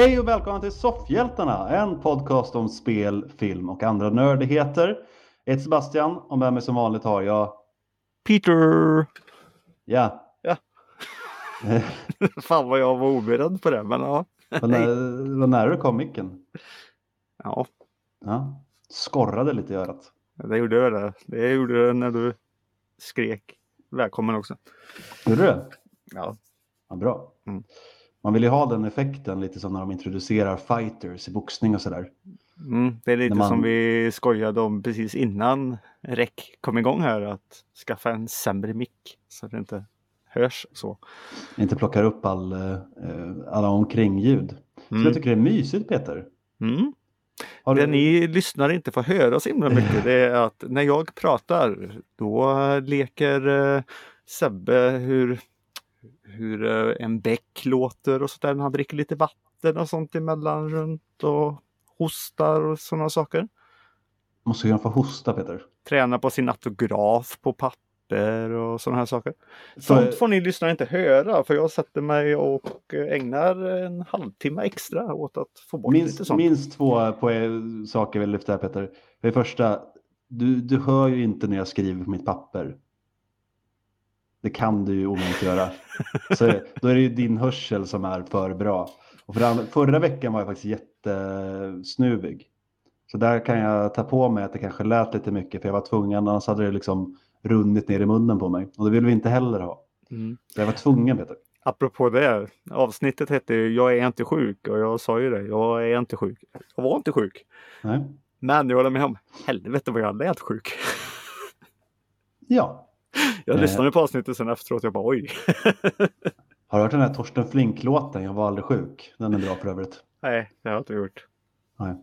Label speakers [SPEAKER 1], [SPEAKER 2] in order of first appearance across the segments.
[SPEAKER 1] Hej och välkomna till Soffhjältarna, en podcast om spel, film och andra nördigheter. Jag heter Sebastian och med mig som vanligt har jag...
[SPEAKER 2] Peter!
[SPEAKER 1] Ja.
[SPEAKER 2] Ja. Fan vad jag var oberedd på det, men ja.
[SPEAKER 1] Vad när, vad nära du kom micken.
[SPEAKER 2] Ja,
[SPEAKER 1] Ja. Skorrade lite i örat.
[SPEAKER 2] det gjorde det. Det gjorde det när du skrek välkommen också.
[SPEAKER 1] Gjorde du det?
[SPEAKER 2] Ja.
[SPEAKER 1] Ja, bra.
[SPEAKER 2] Mm.
[SPEAKER 1] Man vill ju ha den effekten lite som när de introducerar fighters i boxning och sådär.
[SPEAKER 2] Mm, det är lite
[SPEAKER 1] man-
[SPEAKER 2] som vi skojade om precis innan REC kom igång här, att skaffa en sämre mick så att det inte hörs så.
[SPEAKER 1] Inte plockar upp all, eh, alla omkringljud. Så
[SPEAKER 2] Mm.
[SPEAKER 1] jag tycker det är mysigt Peter.
[SPEAKER 2] Mm.
[SPEAKER 1] Har
[SPEAKER 2] Det
[SPEAKER 1] du...
[SPEAKER 2] ni lyssnare inte får höra så himla mycket det är att när jag pratar då leker eh, Sebbe hur, hur eh, en bäck låter och sådär. Han dricker lite vatten och sånt emellan runt och hostar och sådana saker.
[SPEAKER 1] Måste kunna få hosta Peter.
[SPEAKER 2] Tränar på sin autograf på papper och sådana här saker.
[SPEAKER 1] Så-
[SPEAKER 2] Sånt får ni lyssnare inte höra för jag sätter mig och eh, ägnar en halvtimme extra åt att få bort lite
[SPEAKER 1] Minst,
[SPEAKER 2] sånt.
[SPEAKER 1] minst två på saker vill lyfta här Peter. För det första, du, du hör ju inte när jag skriver på mitt papper. Det kan du ju omöjligt göra. Så då är det ju din hörsel som är för bra. Och för andra, förra veckan var jag faktiskt jättesnuvig. Så där kan jag ta på mig att det kanske lät lite mycket för jag var tvungen, annars hade det liksom runnit ner i munnen på mig. Och det vill vi inte heller ha.
[SPEAKER 2] Mm.
[SPEAKER 1] Så jag var tvungen Peter.
[SPEAKER 2] Apropå det, avsnittet hette ju Jag är inte sjuk och jag sa ju det, jag är inte sjuk. Jag var inte sjuk.
[SPEAKER 1] Nej.
[SPEAKER 2] Men jag håller med om, helvete vad jag lät sjuk.
[SPEAKER 1] Ja.
[SPEAKER 2] Jag
[SPEAKER 1] Eh.
[SPEAKER 2] lyssnade på avsnittet sen efteråt jag bara oj.
[SPEAKER 1] Har du hört den här Torsten Flink-låten? Jag var aldrig sjuk. Den är bra för övrigt.
[SPEAKER 2] Nej, det har jag inte gjort.
[SPEAKER 1] Nej.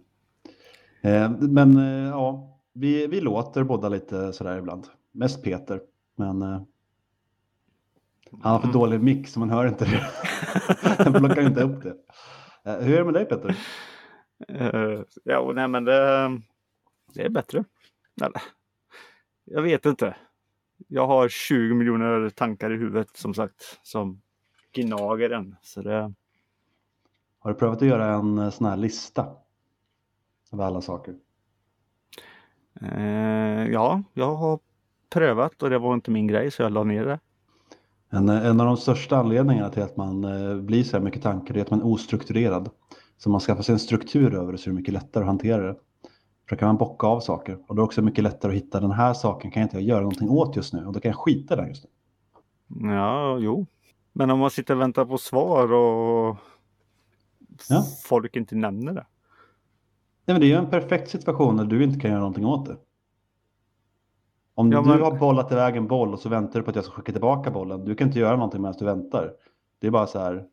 [SPEAKER 1] Eh, men eh, ja, vi, vi låter båda lite sådär ibland. Mest Peter. Men eh, han har för
[SPEAKER 2] Mm.
[SPEAKER 1] dålig mick så man hör inte det. Han plockar inte upp det. Eh, hur är det med dig Peter?
[SPEAKER 2] Eh, ja, nej men det, det är bättre. Eller, jag vet inte. Jag har 20 miljoner tankar i huvudet som sagt som gnager en. Så det,
[SPEAKER 1] Har du prövat att göra en eh, sån här lista? Av alla saker.
[SPEAKER 2] eh, ja, jag har prövat och det var inte min grej så jag la ner det.
[SPEAKER 1] En, eh, en av de största anledningarna till att man eh, blir så här mycket tankar är att man är ostrukturerad. Så man skaffar sig en struktur över det så är det mycket lättare att hantera det. För då kan man bocka av saker och då är det också mycket lättare att hitta den här saken kan jag inte göra någonting åt just nu och då kan jag skita den just nu.
[SPEAKER 2] Ja, jo. Men om man sitter och väntar på svar och
[SPEAKER 1] Ja.
[SPEAKER 2] folk inte nämner det.
[SPEAKER 1] Nej, men det är ju en perfekt situation när du inte kan göra någonting åt det. Om
[SPEAKER 2] Ja,
[SPEAKER 1] du
[SPEAKER 2] men-
[SPEAKER 1] har bollat iväg en boll och så väntar du på att jag ska skicka tillbaka bollen. Du kan inte göra någonting medan du väntar. Det är bara så här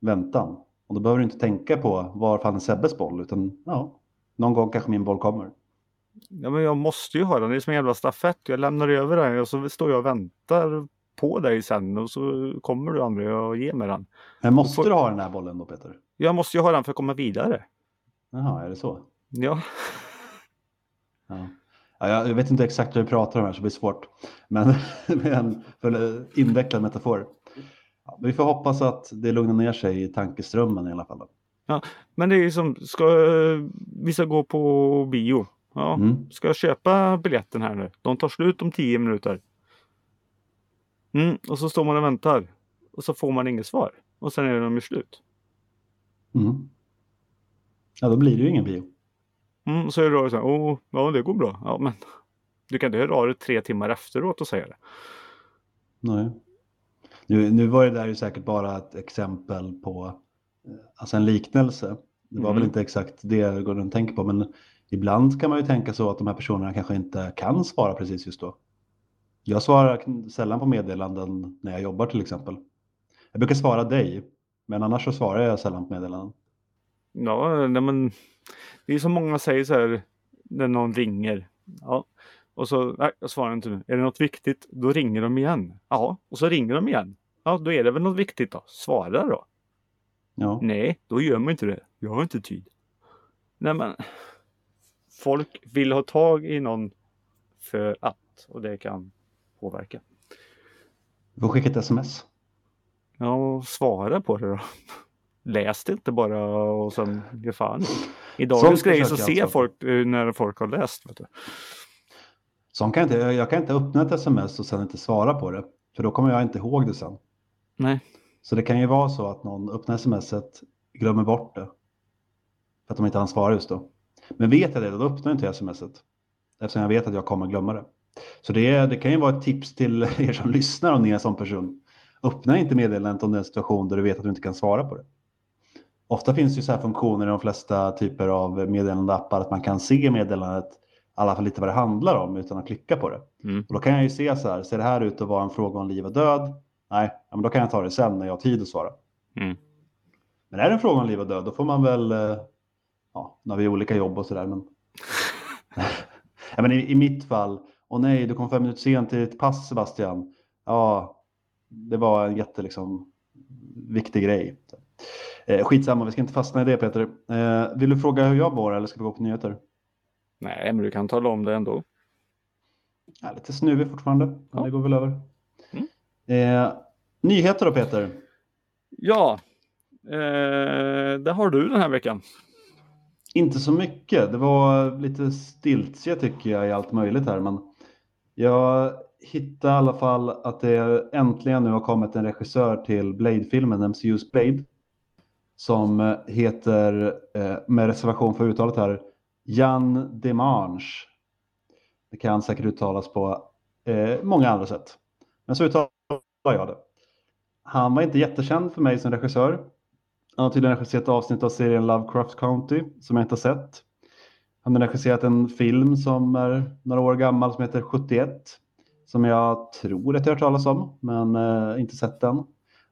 [SPEAKER 1] väntan. Och då behöver du inte tänka på var fan är Sebbes boll utan ja, någon gång kanske min boll kommer.
[SPEAKER 2] Ja, men jag måste ju ha den. Det är som en jävla stafett. Jag lämnar över den och så står jag och väntar på dig sen och så kommer du aldrig och ger mig den.
[SPEAKER 1] Men måste
[SPEAKER 2] får-
[SPEAKER 1] du ha den här bollen då Peter?
[SPEAKER 2] Jag måste ju ha den för att komma vidare.
[SPEAKER 1] Jaha, är det så?
[SPEAKER 2] Ja,
[SPEAKER 1] Ja. Ja, jag vet inte exakt hur vi pratar om här så det blir svårt. Men med en invecklad metafor. Ja, vi får hoppas att det lugnar ner sig i tankeströmmen i alla fall.
[SPEAKER 2] Men det är ju som, ska, eh, vi ska gå på bio. Ja,
[SPEAKER 1] Mm.
[SPEAKER 2] ska jag köpa biljetten här nu? De tar slut om 10 minuter. Mm, och så står man och väntar. Och så får man inget svar. Och sen är de ju slut.
[SPEAKER 1] Mm. Ja, då blir det ju ingen bio.
[SPEAKER 2] Mm, så är det då så här, åh, ja det går bra. Ja, men du kan inte höra av dig tre timmar efteråt och säga det.
[SPEAKER 1] Nej. Nu, nu var det där ju säkert bara ett exempel på, alltså en liknelse. Det var
[SPEAKER 2] Mm.
[SPEAKER 1] väl inte exakt det och tänker på, men ibland kan man ju tänka så att de här personerna kanske inte kan svara precis just då. Jag svarar sällan på meddelanden när jag jobbar till exempel. Jag brukar svara dig, men annars så svarar jag sällan på meddelanden.
[SPEAKER 2] Ja, nej, men det är som många säger så här när någon ringer. Ja, och så, nej, jag svarar inte nu. Är det något viktigt? Då ringer de igen. Ja, och så ringer de igen. Ja, då är det väl något viktigt då. Svara då.
[SPEAKER 1] Ja.
[SPEAKER 2] Nej, då gör man inte det. Jag har inte tid. Nej, men folk vill ha tag i någon för att och det kan påverka.
[SPEAKER 1] Du får skicka ett sms.
[SPEAKER 2] Ja, svara på det då. läs det inte bara och sen ge fan. I dagens grejer så ser alltså. folk eh, när folk har läst. Vet du.
[SPEAKER 1] Sån kan inte, jag kan inte öppna ett sms och sen inte svara på det. För då kommer jag inte ihåg det sen.
[SPEAKER 2] Nej.
[SPEAKER 1] Så det kan ju vara så att någon öppnar smset, glömmer bort det. För att de inte hann svara just då. Men vet jag det, då öppnar jag inte smset. Eftersom jag vet att jag kommer glömma det. Så det, det kan ju vara ett tips till er som lyssnar om ni är en sån person. Öppna inte meddelandet om det är en situation där du vet att du inte kan svara på det. Ofta finns det ju så här funktioner i de flesta typer av meddelandeappar att man kan se meddelandet, i alla fall lite vad det handlar om utan att klicka på det. Mm. Och då kan jag ju se så här, ser det här ut att vara en fråga om liv och död? Nej, men då kan jag ta det sen när jag har tid att svara. Mm. Men är det en fråga om liv och död, då får man väl, eh, ja, nu har vi olika jobb och sådär, men, ja, men i, i, mitt fall, och nej, du kom fem minuter sent till ett pass Sebastian. Ja, det var en jätte, liksom, viktig grej. Eh, skitsamma, vi ska inte fastna i det Peter. Eh, vill du fråga hur jag mår eller ska vi gå på nyheter?
[SPEAKER 2] Nej, men du kan tala om det ändå.
[SPEAKER 1] Ja, lite snuvig fortfarande, men ja. det går väl över. Mm. Eh, nyheter då Peter?
[SPEAKER 2] Ja, eh, det har du den här veckan.
[SPEAKER 1] Inte så mycket. Det var lite stiltje tycker jag i allt möjligt här. Men jag hittade i alla fall att det äntligen nu har kommit en regissör till Blade-filmen, MCU's Blade. Som heter, eh, med reservation för uttalet här, Jan Demange. Det kan säkert uttalas på eh, många andra sätt. Men så uttalar jag det. Han var inte jättekänd för mig som regissör. Han har tydligen regisserat avsnitt av serien Lovecraft County som jag inte har sett. Han har regisserat en film som är några år gammal som heter 71. Som jag tror att jag har hört talas om, men eh, inte sett den.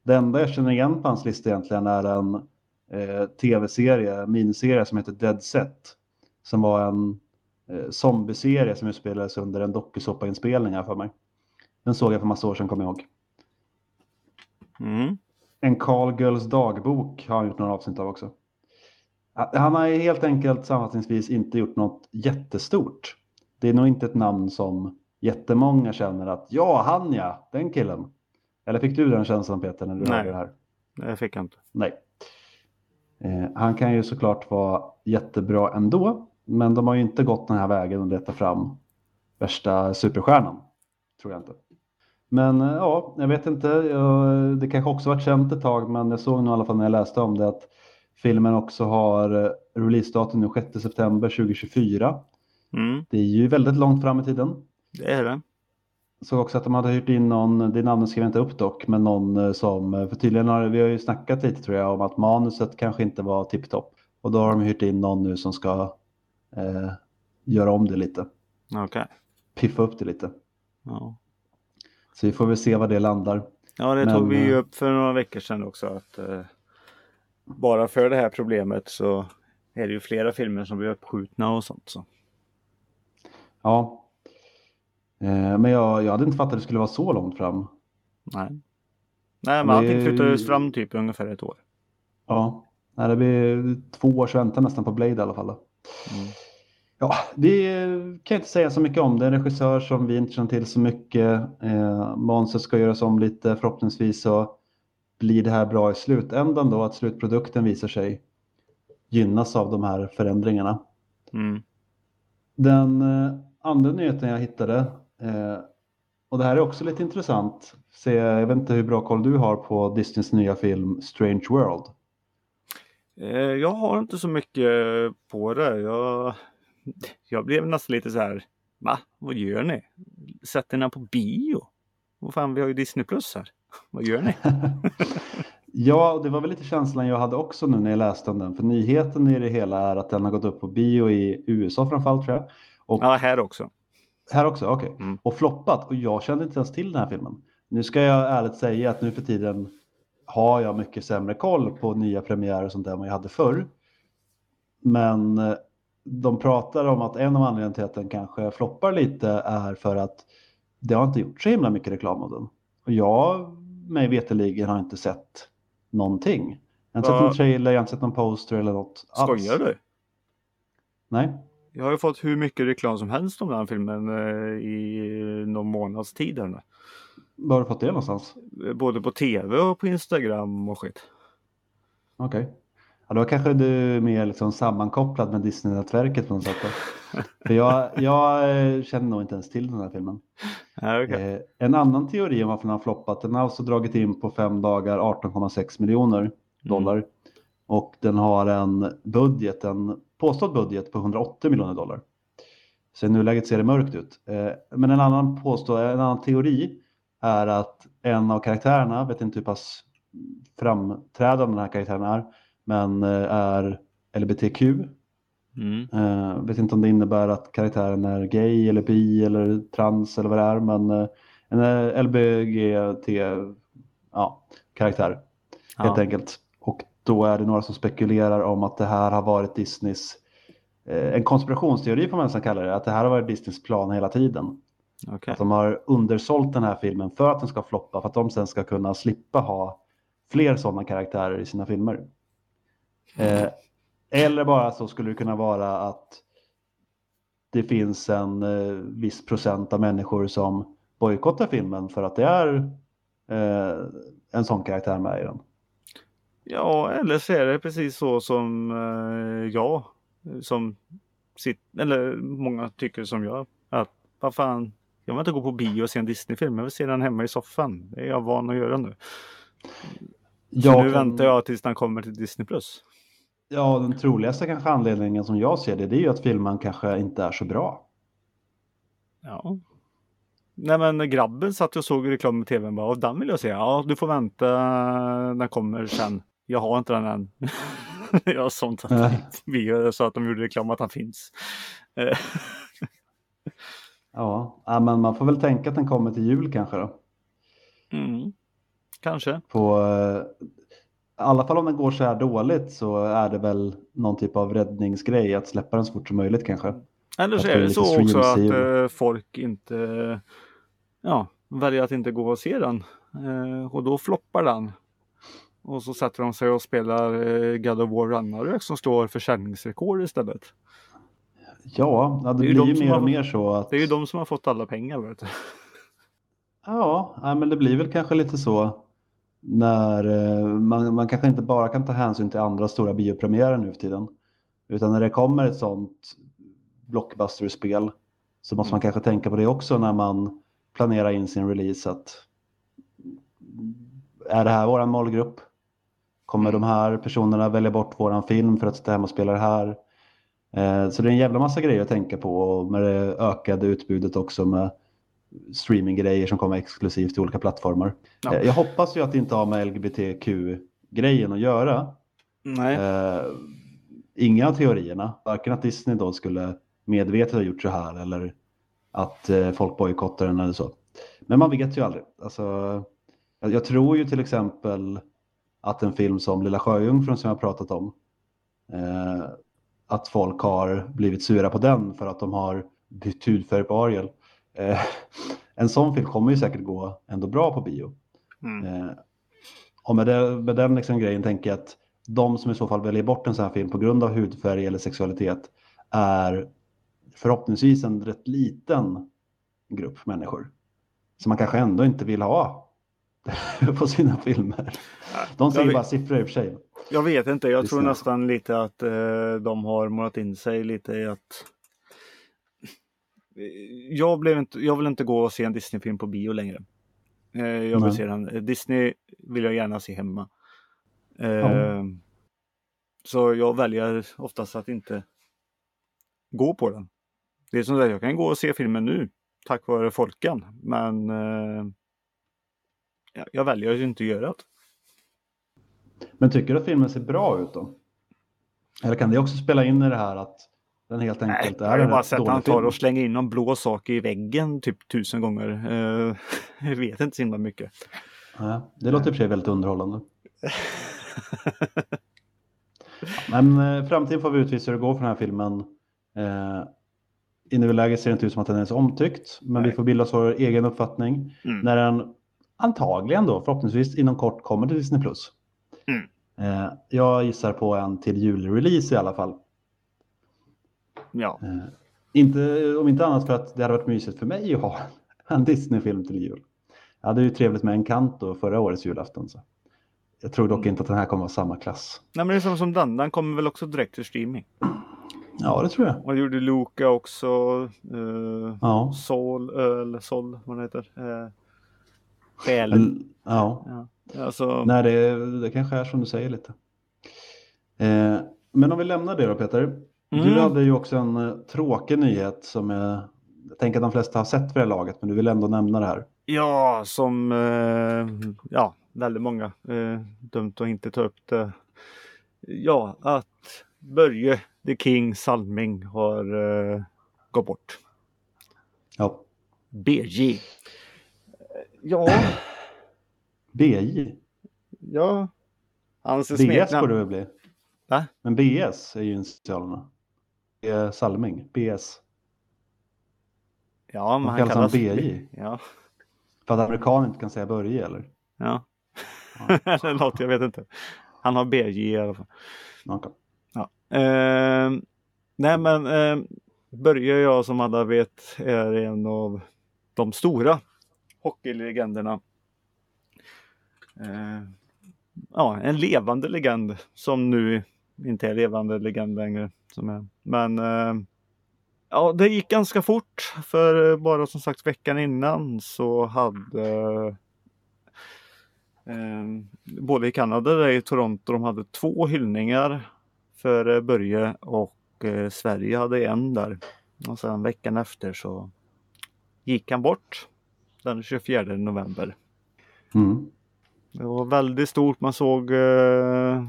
[SPEAKER 1] Det enda jag känner igen på hans lista egentligen är en eh, tv-serie, miniserie som heter Dead Set. Som var en eh, zombieserie som utspelades under en dokusåpainspelning här för mig. Den såg jag för massa år sedan, kommer jag ihåg. Mm. En Carl Girls dagbok har han gjort några avsnitt av också. Han har helt enkelt sammanfattningsvis inte gjort något jättestort. Det är nog inte ett namn som jättemånga känner att ja, han ja, den killen. Eller fick du den känslan Peter när du
[SPEAKER 2] Nej.
[SPEAKER 1] hörde det här?
[SPEAKER 2] Nej, jag fick inte.
[SPEAKER 1] Nej. Eh, han kan ju såklart vara jättebra ändå, men de har ju inte gått den här vägen och letat fram värsta superstjärnan. Tror jag inte. Men eh, ja, jag vet inte. Jag, det kanske också varit känt ett tag, men jag såg nog i alla fall när jag läste om det att filmen också har eh, releasedatum nu 6 september 2024. Mm. Det är ju väldigt långt fram i tiden.
[SPEAKER 2] Det är det.
[SPEAKER 1] Såg också att de hade hyrt in någon, det namnet skrev jag inte upp dock, men någon eh, som, för tydligen har vi har ju snackat lite tror jag om att manuset kanske inte var tipptopp. Och då har de hyrt in någon nu som ska eh, göra om det lite.
[SPEAKER 2] Okej. Okay.
[SPEAKER 1] Piffa upp det lite. Ja. Så vi får väl se var det landar.
[SPEAKER 2] Ja, det Men, tog vi ju eh, upp för några veckor sedan också. att eh, Bara för det här problemet så är det ju flera filmer som blir uppskjutna och sånt. Så.
[SPEAKER 1] Ja. Eh, men jag, jag hade inte fattat att det skulle vara så långt fram.
[SPEAKER 2] Nej. Nej, men allting flyttades fram typ ungefär ett år.
[SPEAKER 1] Ja, Nej, det blir två års väntan nästan på Blade i alla fall. Mm. Ja, vi kan inte säga så mycket om det. En regissör som vi inte känner till så mycket. Eh, manuset ska göras om lite. Förhoppningsvis så blir det här bra i slutändan då. Att slutprodukten visar sig gynnas av de här förändringarna. Mm. Den eh, andra nyheten jag hittade eh, och det här är också lite intressant. Se, jag vet inte hur bra koll du har på Disneys nya film Strange World.
[SPEAKER 2] Eh, jag har inte så mycket på det. Jag jag blev nästan lite så här, va? Vad gör ni? Sätter ni på bio? Vad fan, vi har ju Disney Plus här. Vad gör ni?
[SPEAKER 1] ja, det var väl lite känslan jag hade också nu när jag läste om den. För nyheten i det hela är att den har gått upp på bio i USA framförallt tror jag.
[SPEAKER 2] Och... Ja, här också.
[SPEAKER 1] Här också, okej. Okay. Mm. Och floppat. Och jag kände inte ens till den här filmen. Nu ska jag ärligt säga att nu för tiden har jag mycket sämre koll på nya premiärer och sånt där än vad jag hade förr. Men eh, de pratar om att en av anledningarna till att den kanske floppar lite är för att det har inte gjort så himla mycket reklam av den. Och jag, mig veterligen, har inte sett någonting. Jag har inte sett någon trailer, jag har inte sett någon poster eller något
[SPEAKER 2] Skojar du?
[SPEAKER 1] Nej.
[SPEAKER 2] Jag har ju fått hur mycket reklam som helst om den här filmen eh, i någon månads tid. Här
[SPEAKER 1] Var har du fått det någonstans?
[SPEAKER 2] Både på tv och på Instagram och skit.
[SPEAKER 1] Okej. Okay. Ja, då kanske du är mer liksom sammankopplad med Disney-nätverket på något sätt. För jag, jag eh, känner nog inte ens till den här filmen.
[SPEAKER 2] Ja, okay.
[SPEAKER 1] eh, en annan teori om varför den har floppat, den har alltså dragit in på fem dagar 18,6 miljoner mm. dollar. Mm. Och den har en budget, en påstådd budget på 180 miljoner dollar. Så i nuläget ser det mörkt ut. Eh, men en annan, påstå, en annan teori är att en av karaktärerna, vet inte hur pass framträdande den här karaktären är, men eh, är LBTQ. Mm. Uh, vet inte om det innebär att karaktären är gay eller bi eller trans eller vad det är, men uh, en LBGT ja, karaktär ja. helt enkelt. Och då är det några som spekulerar om att det här har varit Disneys en konspirationsteori får man nästan kalla det, att det här har varit Disneys plan hela tiden. Okay. Att de har undersålt den här filmen för att den ska floppa, för att de sen ska kunna slippa ha fler sådana karaktärer i sina filmer. Eh, eller bara så skulle det kunna vara att det finns en eh, viss procent av människor som bojkottar filmen för att det är eh, en sån karaktär med i den.
[SPEAKER 2] Ja, eller så är det precis så som eh, jag, som sitt, eller många tycker som jag, att vad fan, jag vill inte gå på bio och se en Disney-film, jag vill se den hemma i soffan. Det är jag van att göra nu. Så nu kan... väntar jag tills den kommer till Disney+. Plus.
[SPEAKER 1] Ja, den troligaste kanske anledningen som jag ser det, det är ju att filmen kanske inte är så bra.
[SPEAKER 2] Ja. Nej men grabben satt och såg reklam i tvn bara, och den vill jag se. Ja, du får vänta, den kommer sen. Jag har inte den än. jag har sånt att vi så att de gjorde reklam att den finns.
[SPEAKER 1] ja, men man får väl tänka att den kommer till jul kanske då.
[SPEAKER 2] Mm, kanske.
[SPEAKER 1] På eh, i alla fall om den går så här dåligt så är det väl någon typ av räddningsgrej att släppa den så fort som möjligt kanske.
[SPEAKER 2] Eller så är det så också att uh, folk inte ja, väljer att inte gå och se den. Uh, och då floppar den. Och så sätter de sig och spelar uh, God of War Ragnarök som står försäljningsrekord istället.
[SPEAKER 1] Ja, det, det blir ju mer och mer så att...
[SPEAKER 2] Det är ju de som har fått alla pengar. Vet du.
[SPEAKER 1] Ja, men det blir väl kanske lite så när eh, man, man kanske inte bara kan ta hänsyn till andra stora biopremiärer nu för tiden. Utan när det kommer ett sånt blockbuster-spel så måste man mm. kanske tänka på det också när man planerar in sin release. Att är det här våran målgrupp? Kommer de här personerna välja bort våran film för att sitta hemma och spela det här? Eh, så det är en jävla massa grejer att tänka på med det ökade utbudet också med streaminggrejer som kommer exklusivt till olika plattformar. Ja. Eh, jag hoppas ju att det inte har med LGBTQ-grejen att göra.
[SPEAKER 2] Nej.
[SPEAKER 1] Eh, inga av teorierna, varken att Disney då skulle medvetet ha gjort så här eller att eh, folk bojkottar den eller så. Men man vet ju aldrig. Alltså, jag, jag, tror ju till exempel att en film som Lilla Sjöjungfrun som jag pratat om, eh, att folk har blivit sura på den för att de har bytt hudfärg på Ariel. Eh, en sån film kommer ju säkert gå ändå bra på bio. Mm. Eh, och med, det, med den liksom grejen tänker jag att de som i så fall väljer bort en sån här film på grund av hudfärg eller sexualitet är förhoppningsvis en rätt liten grupp människor som man kanske ändå inte vill ha på sina filmer. De ser ju bara siffror i och för sig.
[SPEAKER 2] Jag vet inte, jag tror nästan lite att eh, de har målat in sig lite i att jag, blev inte, jag vill inte gå och se en Disney-film på bio längre. Eh, jag vill se den. Disney vill jag gärna se hemma. Ja. Så jag väljer oftast att inte gå på den. Det är som att jag kan gå och se filmen nu tack vare Folkan. Men eh, jag väljer att inte göra det.
[SPEAKER 1] Men tycker du att filmen ser bra ut då? Eller kan det också spela in i det här att den helt enkelt
[SPEAKER 2] Nej, är Jag har bara sett att han tar och slänger in någon blå sak i väggen typ tusen gånger. Uh, jag vet inte så himla mycket.
[SPEAKER 1] Ja, det låter i och för sig väldigt underhållande. Men eh, framtiden får vi utvisa hur det går för den här filmen. Eh, I nuläget ser det inte ut som att den är så omtyckt, men Nej. vi får bilda oss vår egen uppfattning mm. när den antagligen då förhoppningsvis inom kort kommer till Disney+. Mm. Eh, jag gissar på en till julrelease i alla fall.
[SPEAKER 2] Ja.
[SPEAKER 1] Eh, inte, om inte annat för att det hade varit mysigt för mig att ha en Disney-film till jul. Jag hade ju trevligt med en Encanto förra årets julafton. Så. Jag tror dock inte att den här kommer vara samma klass.
[SPEAKER 2] Nej, men det är som, som den. Den kommer väl också direkt till streaming.
[SPEAKER 1] Ja, det tror jag.
[SPEAKER 2] Och gjorde Luca också. Uh,
[SPEAKER 1] Ja.
[SPEAKER 2] Sol, eller Sol, vad det heter. Uh, Själen.
[SPEAKER 1] Ja.
[SPEAKER 2] Ja. Alltså,
[SPEAKER 1] Nej, det, det kanske är som du säger lite. Eh, men om vi lämnar det då Peter. Du
[SPEAKER 2] Mm.
[SPEAKER 1] hade ju också en eh, tråkig nyhet som jag, jag tänker att de flesta har sett för det här laget, men du vill ändå nämna det här.
[SPEAKER 2] Ja, som eh, ja, väldigt många. Eh, dumt att inte ta upp det. Ja, att Börje the King Salming har eh, gått bort.
[SPEAKER 1] Ja.
[SPEAKER 2] BJ. Ja,
[SPEAKER 1] BJ.
[SPEAKER 2] ja. Hans
[SPEAKER 1] BS
[SPEAKER 2] smeknamn.
[SPEAKER 1] borde det väl bli.
[SPEAKER 2] Va?
[SPEAKER 1] Men BS är ju initialerna. Salming. BS.
[SPEAKER 2] Ja, men han
[SPEAKER 1] kallas han BJ.
[SPEAKER 2] Ja,
[SPEAKER 1] För att amerikaner inte kan säga Börje eller?
[SPEAKER 2] ja. Eller något, jag vet inte. Han har BJ i alla fall.
[SPEAKER 1] Okay.
[SPEAKER 2] Eh, nej men eh, Börje jag som alla vet är en av de stora hockeylegenderna. Eh, ja, en levande legend som nu inte är levande legend längre. Som är. Men eh, ja, det gick ganska fort för bara som sagt veckan innan så hade eh, både i Kanada och i Toronto de hade två hyllningar för eh, Börje och eh, Sverige hade en där. Och sen veckan efter så gick han bort den 24 november.
[SPEAKER 1] Mm.
[SPEAKER 2] Det var väldigt stort. Man såg eh,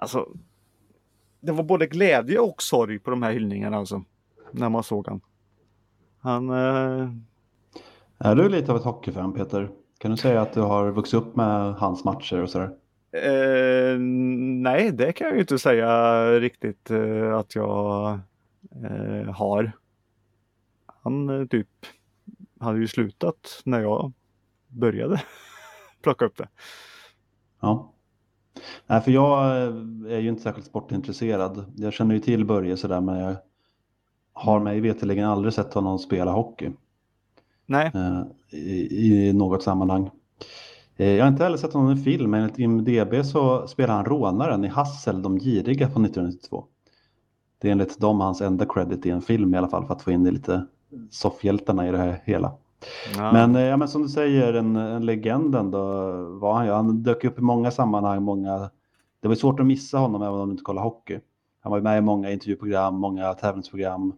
[SPEAKER 2] alltså det var både glädje och sorg på de här hyllningarna alltså. När man såg han. Han eh,
[SPEAKER 1] Är du lite av ett hockeyfan Peter? Kan du säga att du har vuxit upp med hans matcher och sådär?
[SPEAKER 2] Eh, nej, det kan jag ju inte säga riktigt eh, att jag eh, har. Han eh, typ hade ju slutat när jag började plocka upp det.
[SPEAKER 1] Ja. Nej, för jag eh, är ju inte särskilt sportintresserad. Jag känner ju till Börje sådär, men jag har mig veterligen aldrig sett honom spela hockey
[SPEAKER 2] Nej,
[SPEAKER 1] eh, i, i något sammanhang. Eh, jag har inte heller sett honom i film, men enligt IMDB så spelar han rånaren i Hassel, de giriga från 1992. Det är enligt dem hans enda credit i en film i alla fall, för att få in lite soffhjältarna i det här hela.
[SPEAKER 2] Ja.
[SPEAKER 1] Men, eh, ja, men som du säger, en, en legend ändå var han ju. Han dök upp i många sammanhang. Många, det var svårt att missa honom även om du inte kollar hockey. Han var ju med i många intervjuprogram, många tävlingsprogram.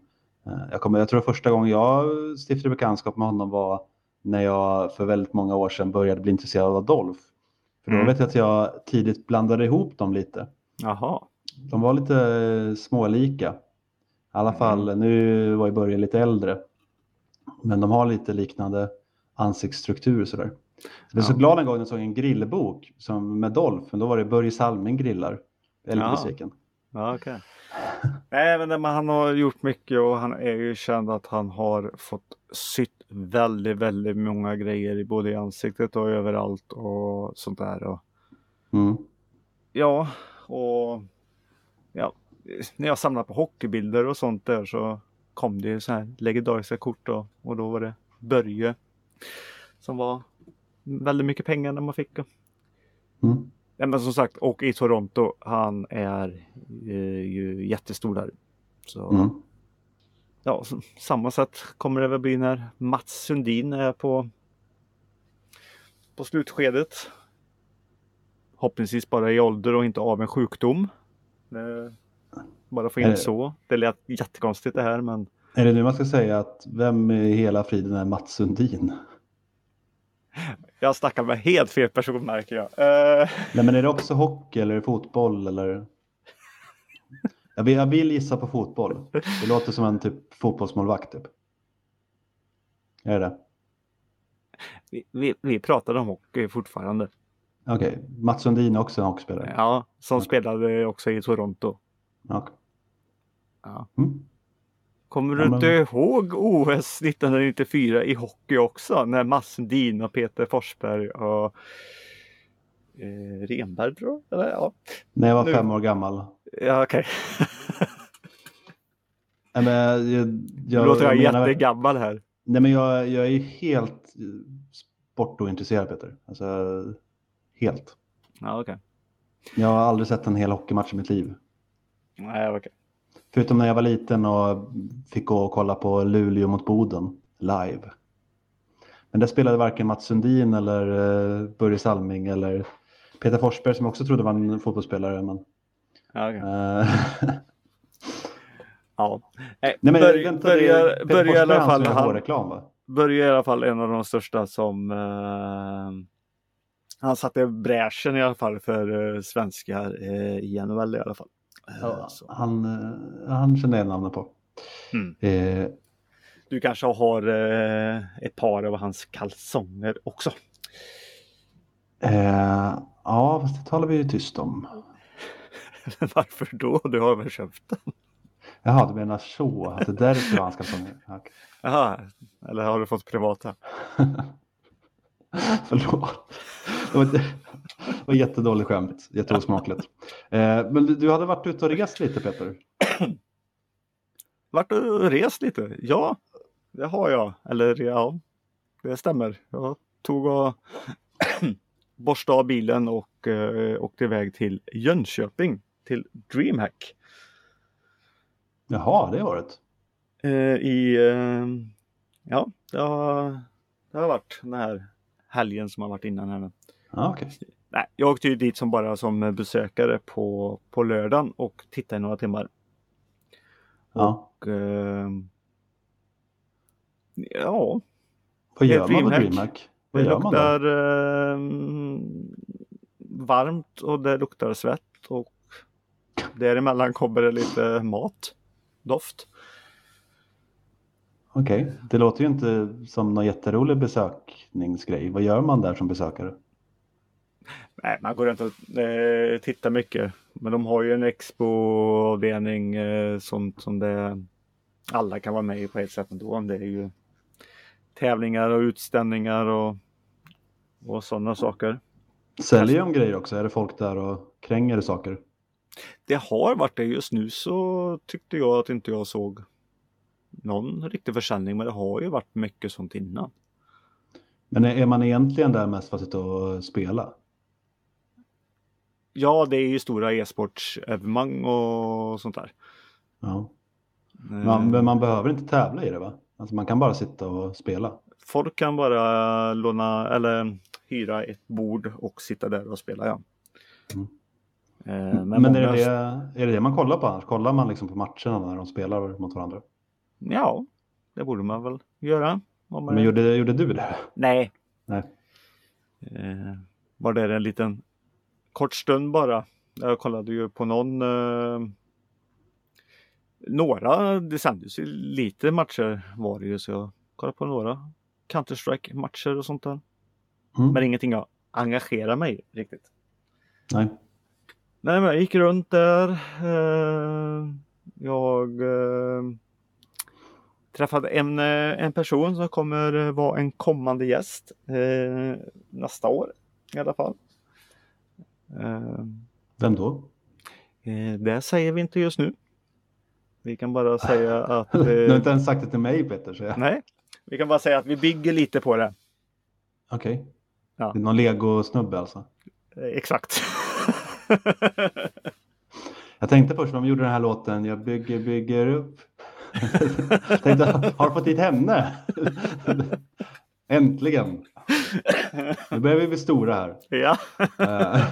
[SPEAKER 1] Eh, Jag, kommer, jag tror första gången jag stiftade bekantskap med honom var när jag för väldigt många år sedan började bli intresserad av Adolf. För då
[SPEAKER 2] Mm.
[SPEAKER 1] vet jag att jag tidigt blandade ihop dem lite.
[SPEAKER 2] Jaha.
[SPEAKER 1] De var lite smålika. I alla fall, nu var ju Börje lite äldre. Men de har lite liknande ansiktsstruktur sådär. Jag blev så
[SPEAKER 2] Ja.
[SPEAKER 1] glad en gång när jag såg en grillbok som med Dolph, men då var det Börje Salming grillar. Jag är lite
[SPEAKER 2] Ja.
[SPEAKER 1] besviken.
[SPEAKER 2] Ja, okej. Nej, men han har gjort mycket och han är ju känd att han har fått sytt väldigt, väldigt många grejer både i ansiktet och överallt och sånt där. Och,
[SPEAKER 1] Mm.
[SPEAKER 2] ja, och ja, när jag samlade på hockeybilder och sånt där så kom det ju så här legendariska kort då, och då var det Börje som var väldigt mycket pengar när man fick.
[SPEAKER 1] Mm.
[SPEAKER 2] Ja, men som sagt, och i Toronto, han är eh, ju jättestor där. Så
[SPEAKER 1] Mm.
[SPEAKER 2] ja, så, samma sätt kommer det väl bli när Mats Sundin är på på slutskedet. Hoppningsvis bara i ålder och inte av en sjukdom. Eh, bara få in
[SPEAKER 1] Eh.
[SPEAKER 2] så. Det lät jättekonstigt det här men
[SPEAKER 1] Är det nu man ska säga att vem i hela friden är Mats Sundin?
[SPEAKER 2] jag snackar med helt fel person märker jag. Eh,
[SPEAKER 1] Nej men är det också hockey eller fotboll eller? Jag vill, jag vill gissa på fotboll. Det låter som en typ fotbollsmålvakt typ. Är det det?
[SPEAKER 2] vi, vi, vi pratade om hockey fortfarande.
[SPEAKER 1] Okej, Mats Sundin är också en hockeyspelare.
[SPEAKER 2] Ja, som
[SPEAKER 1] Okej.
[SPEAKER 2] spelade också i Toronto.
[SPEAKER 1] Okej.
[SPEAKER 2] Ja.
[SPEAKER 1] Mm.
[SPEAKER 2] Kommer
[SPEAKER 1] Ja,
[SPEAKER 2] du
[SPEAKER 1] men-
[SPEAKER 2] inte ihåg OS 1994 i hockey också? När Mats Sundin och Peter Forsberg och eh, Renberg tror jag? Ja,
[SPEAKER 1] När jag var
[SPEAKER 2] Nu.
[SPEAKER 1] fem år gammal.
[SPEAKER 2] ja okej.
[SPEAKER 1] Nej, men jag, jag,
[SPEAKER 2] Nu
[SPEAKER 1] jag,
[SPEAKER 2] låter jag
[SPEAKER 1] menar-
[SPEAKER 2] jättegammal här.
[SPEAKER 1] Nej men jag, jag är ju helt sportointresserad Peter. Alltså, Helt.
[SPEAKER 2] Ja, okej.
[SPEAKER 1] Jag har aldrig sett en hel hockeymatch i mitt liv.
[SPEAKER 2] Nej, okej.
[SPEAKER 1] Förutom när jag var liten och fick gå och kolla på Luleå mot Boden live. Men där spelade varken Mats Sundin eller eh, Börje Salming eller Peter Forsberg som jag också trodde var en fotbollsspelare. Men,
[SPEAKER 2] Ja, okej.
[SPEAKER 1] eh,
[SPEAKER 2] Ja. Nej,
[SPEAKER 1] Nej, men
[SPEAKER 2] Börje,
[SPEAKER 1] vänta,
[SPEAKER 2] börjar, börjar i alla fall, han,
[SPEAKER 1] reklam va?
[SPEAKER 2] Börje är i alla fall en av de största som eh, han satte bräschen i alla fall för eh, svenskar eh, i NHL i alla fall. Eh,
[SPEAKER 1] Ja,
[SPEAKER 2] så.
[SPEAKER 1] han, eh, han känner jag namnet på.
[SPEAKER 2] Mm.
[SPEAKER 1] Eh,
[SPEAKER 2] Du kanske har eh, ett par av hans kalsonger också.
[SPEAKER 1] eh, ja, fast det talar vi ju tyst om.
[SPEAKER 2] Varför då? Du har väl köpt den?
[SPEAKER 1] Jaha, du menar så, att det är därför han ska sjunga. Okej.
[SPEAKER 2] Jaha, eller har du fått privata?
[SPEAKER 1] Förlåt. Det var, jättedåligt skämt, jätteosmakligt. Eh, men du, du hade varit ute och rest lite Peter.
[SPEAKER 2] Vart och rest lite? Ja, det har jag. Eller ja, det stämmer. Jag tog och borstade av bilen och eh, åkte iväg till Jönköping till DreamHack.
[SPEAKER 1] Jaha, det var det.
[SPEAKER 2] Eh, I, eh, ja, det har, det har varit den här helgen som har varit innan här nu.
[SPEAKER 1] Ja, okej.
[SPEAKER 2] Nej, jag åkte ju dit som bara som besökare på, på lördagen och tittade i några timmar.
[SPEAKER 1] Ja.
[SPEAKER 2] Och, eh, ja,
[SPEAKER 1] Vad gör man på
[SPEAKER 2] DreamHack.
[SPEAKER 1] Vad
[SPEAKER 2] det
[SPEAKER 1] gör
[SPEAKER 2] luktar eh, varmt och det luktar svett och däremellan kommer det lite mat, doft.
[SPEAKER 1] Okej, det låter ju inte som någon jätterolig besökningsgrej. Vad gör man där som besökare?
[SPEAKER 2] Nej, man går runt och eh, tittar mycket. Men de har ju en expo-avdelning eh, som, som det alla kan vara med i på ett sätt ändå. Det är ju tävlingar och utställningar och, och sådana saker.
[SPEAKER 1] Säljer de grejer också? Är det folk där och kränger saker?
[SPEAKER 2] Det har varit det. Just nu så tyckte jag att inte jag såg någon riktig försäljning. Men det har ju varit mycket sånt innan.
[SPEAKER 1] Men är är man egentligen där mest för att sitta och spela?
[SPEAKER 2] Ja, det är ju stora e-sportsevenemang och sånt där.
[SPEAKER 1] Ja.
[SPEAKER 2] Eh,
[SPEAKER 1] Man, men man behöver inte tävla i det va? Alltså man kan bara sitta och spela.
[SPEAKER 2] Folk kan bara låna eller hyra ett bord och sitta där och spela. Ja.
[SPEAKER 1] Mm.
[SPEAKER 2] Eh,
[SPEAKER 1] Men,
[SPEAKER 2] Men,
[SPEAKER 1] är, det det, är det det man kollar på annars? Kollar man liksom på matcherna när de spelar mot varandra?
[SPEAKER 2] Ja, det borde man väl göra. Man...
[SPEAKER 1] Men gjorde, gjorde du det?
[SPEAKER 2] Nej.
[SPEAKER 1] Nej.
[SPEAKER 2] Eh, var det en liten kort stund bara. Jag kollade ju på någon eh, några, det sändes ju lite matcher var det ju så jag kollade på några Counter-Strike matcher och sånt där.
[SPEAKER 1] Mm.
[SPEAKER 2] Men ingenting jag engagerar mig i riktigt.
[SPEAKER 1] Nej.
[SPEAKER 2] Nej men jag gick runt där. Eh, jag eh, träffade en, eh, en person som kommer vara en kommande gäst eh, nästa år i alla fall. Eh,
[SPEAKER 1] Vem då?
[SPEAKER 2] eh, det säger vi inte just nu. Vi kan bara säga att
[SPEAKER 1] Du har
[SPEAKER 2] eh,
[SPEAKER 1] inte ens sagt det till mig Peter. Så jag...
[SPEAKER 2] nej, vi kan bara säga att vi bygger lite på det.
[SPEAKER 1] Okej.
[SPEAKER 2] Ja.
[SPEAKER 1] Det är någon lego-snubbe alltså.
[SPEAKER 2] Eh, exakt.
[SPEAKER 1] Jag tänkte först när de gjorde den här låten, jag bygger, bygger upp. Tänkte, har du fått dit henne? Äntligen. Nu börjar vi bli stora här.
[SPEAKER 2] ja,
[SPEAKER 1] Eh,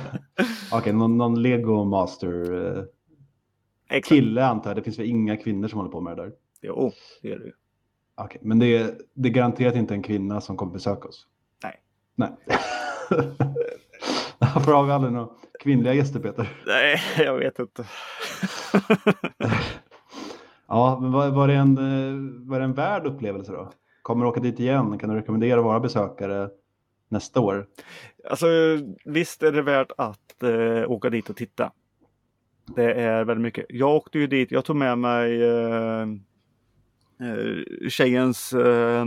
[SPEAKER 1] Okej, någon, någon Lego Master
[SPEAKER 2] exakt.
[SPEAKER 1] kille antar jag. Det finns väl inga kvinnor som håller på med det där.
[SPEAKER 2] Jo, det är det ju.
[SPEAKER 1] Okej, men det är, det är garanterat inte en kvinna som kommer besöka oss.
[SPEAKER 2] Nej.
[SPEAKER 1] Nej. Varför har vi aldrig några kvinnliga gäster Peter?
[SPEAKER 2] Nej, jag vet inte.
[SPEAKER 1] Ja, men var, var, det en, eh, var det en värd upplevelse då? Kommer du åka dit igen? Kan du rekommendera vara besökare nästa år?
[SPEAKER 2] Alltså visst är det värt att eh, åka dit och titta. Det är väldigt mycket. Jag åkte ju dit, jag tog med mig eh, eh, tjejens eh,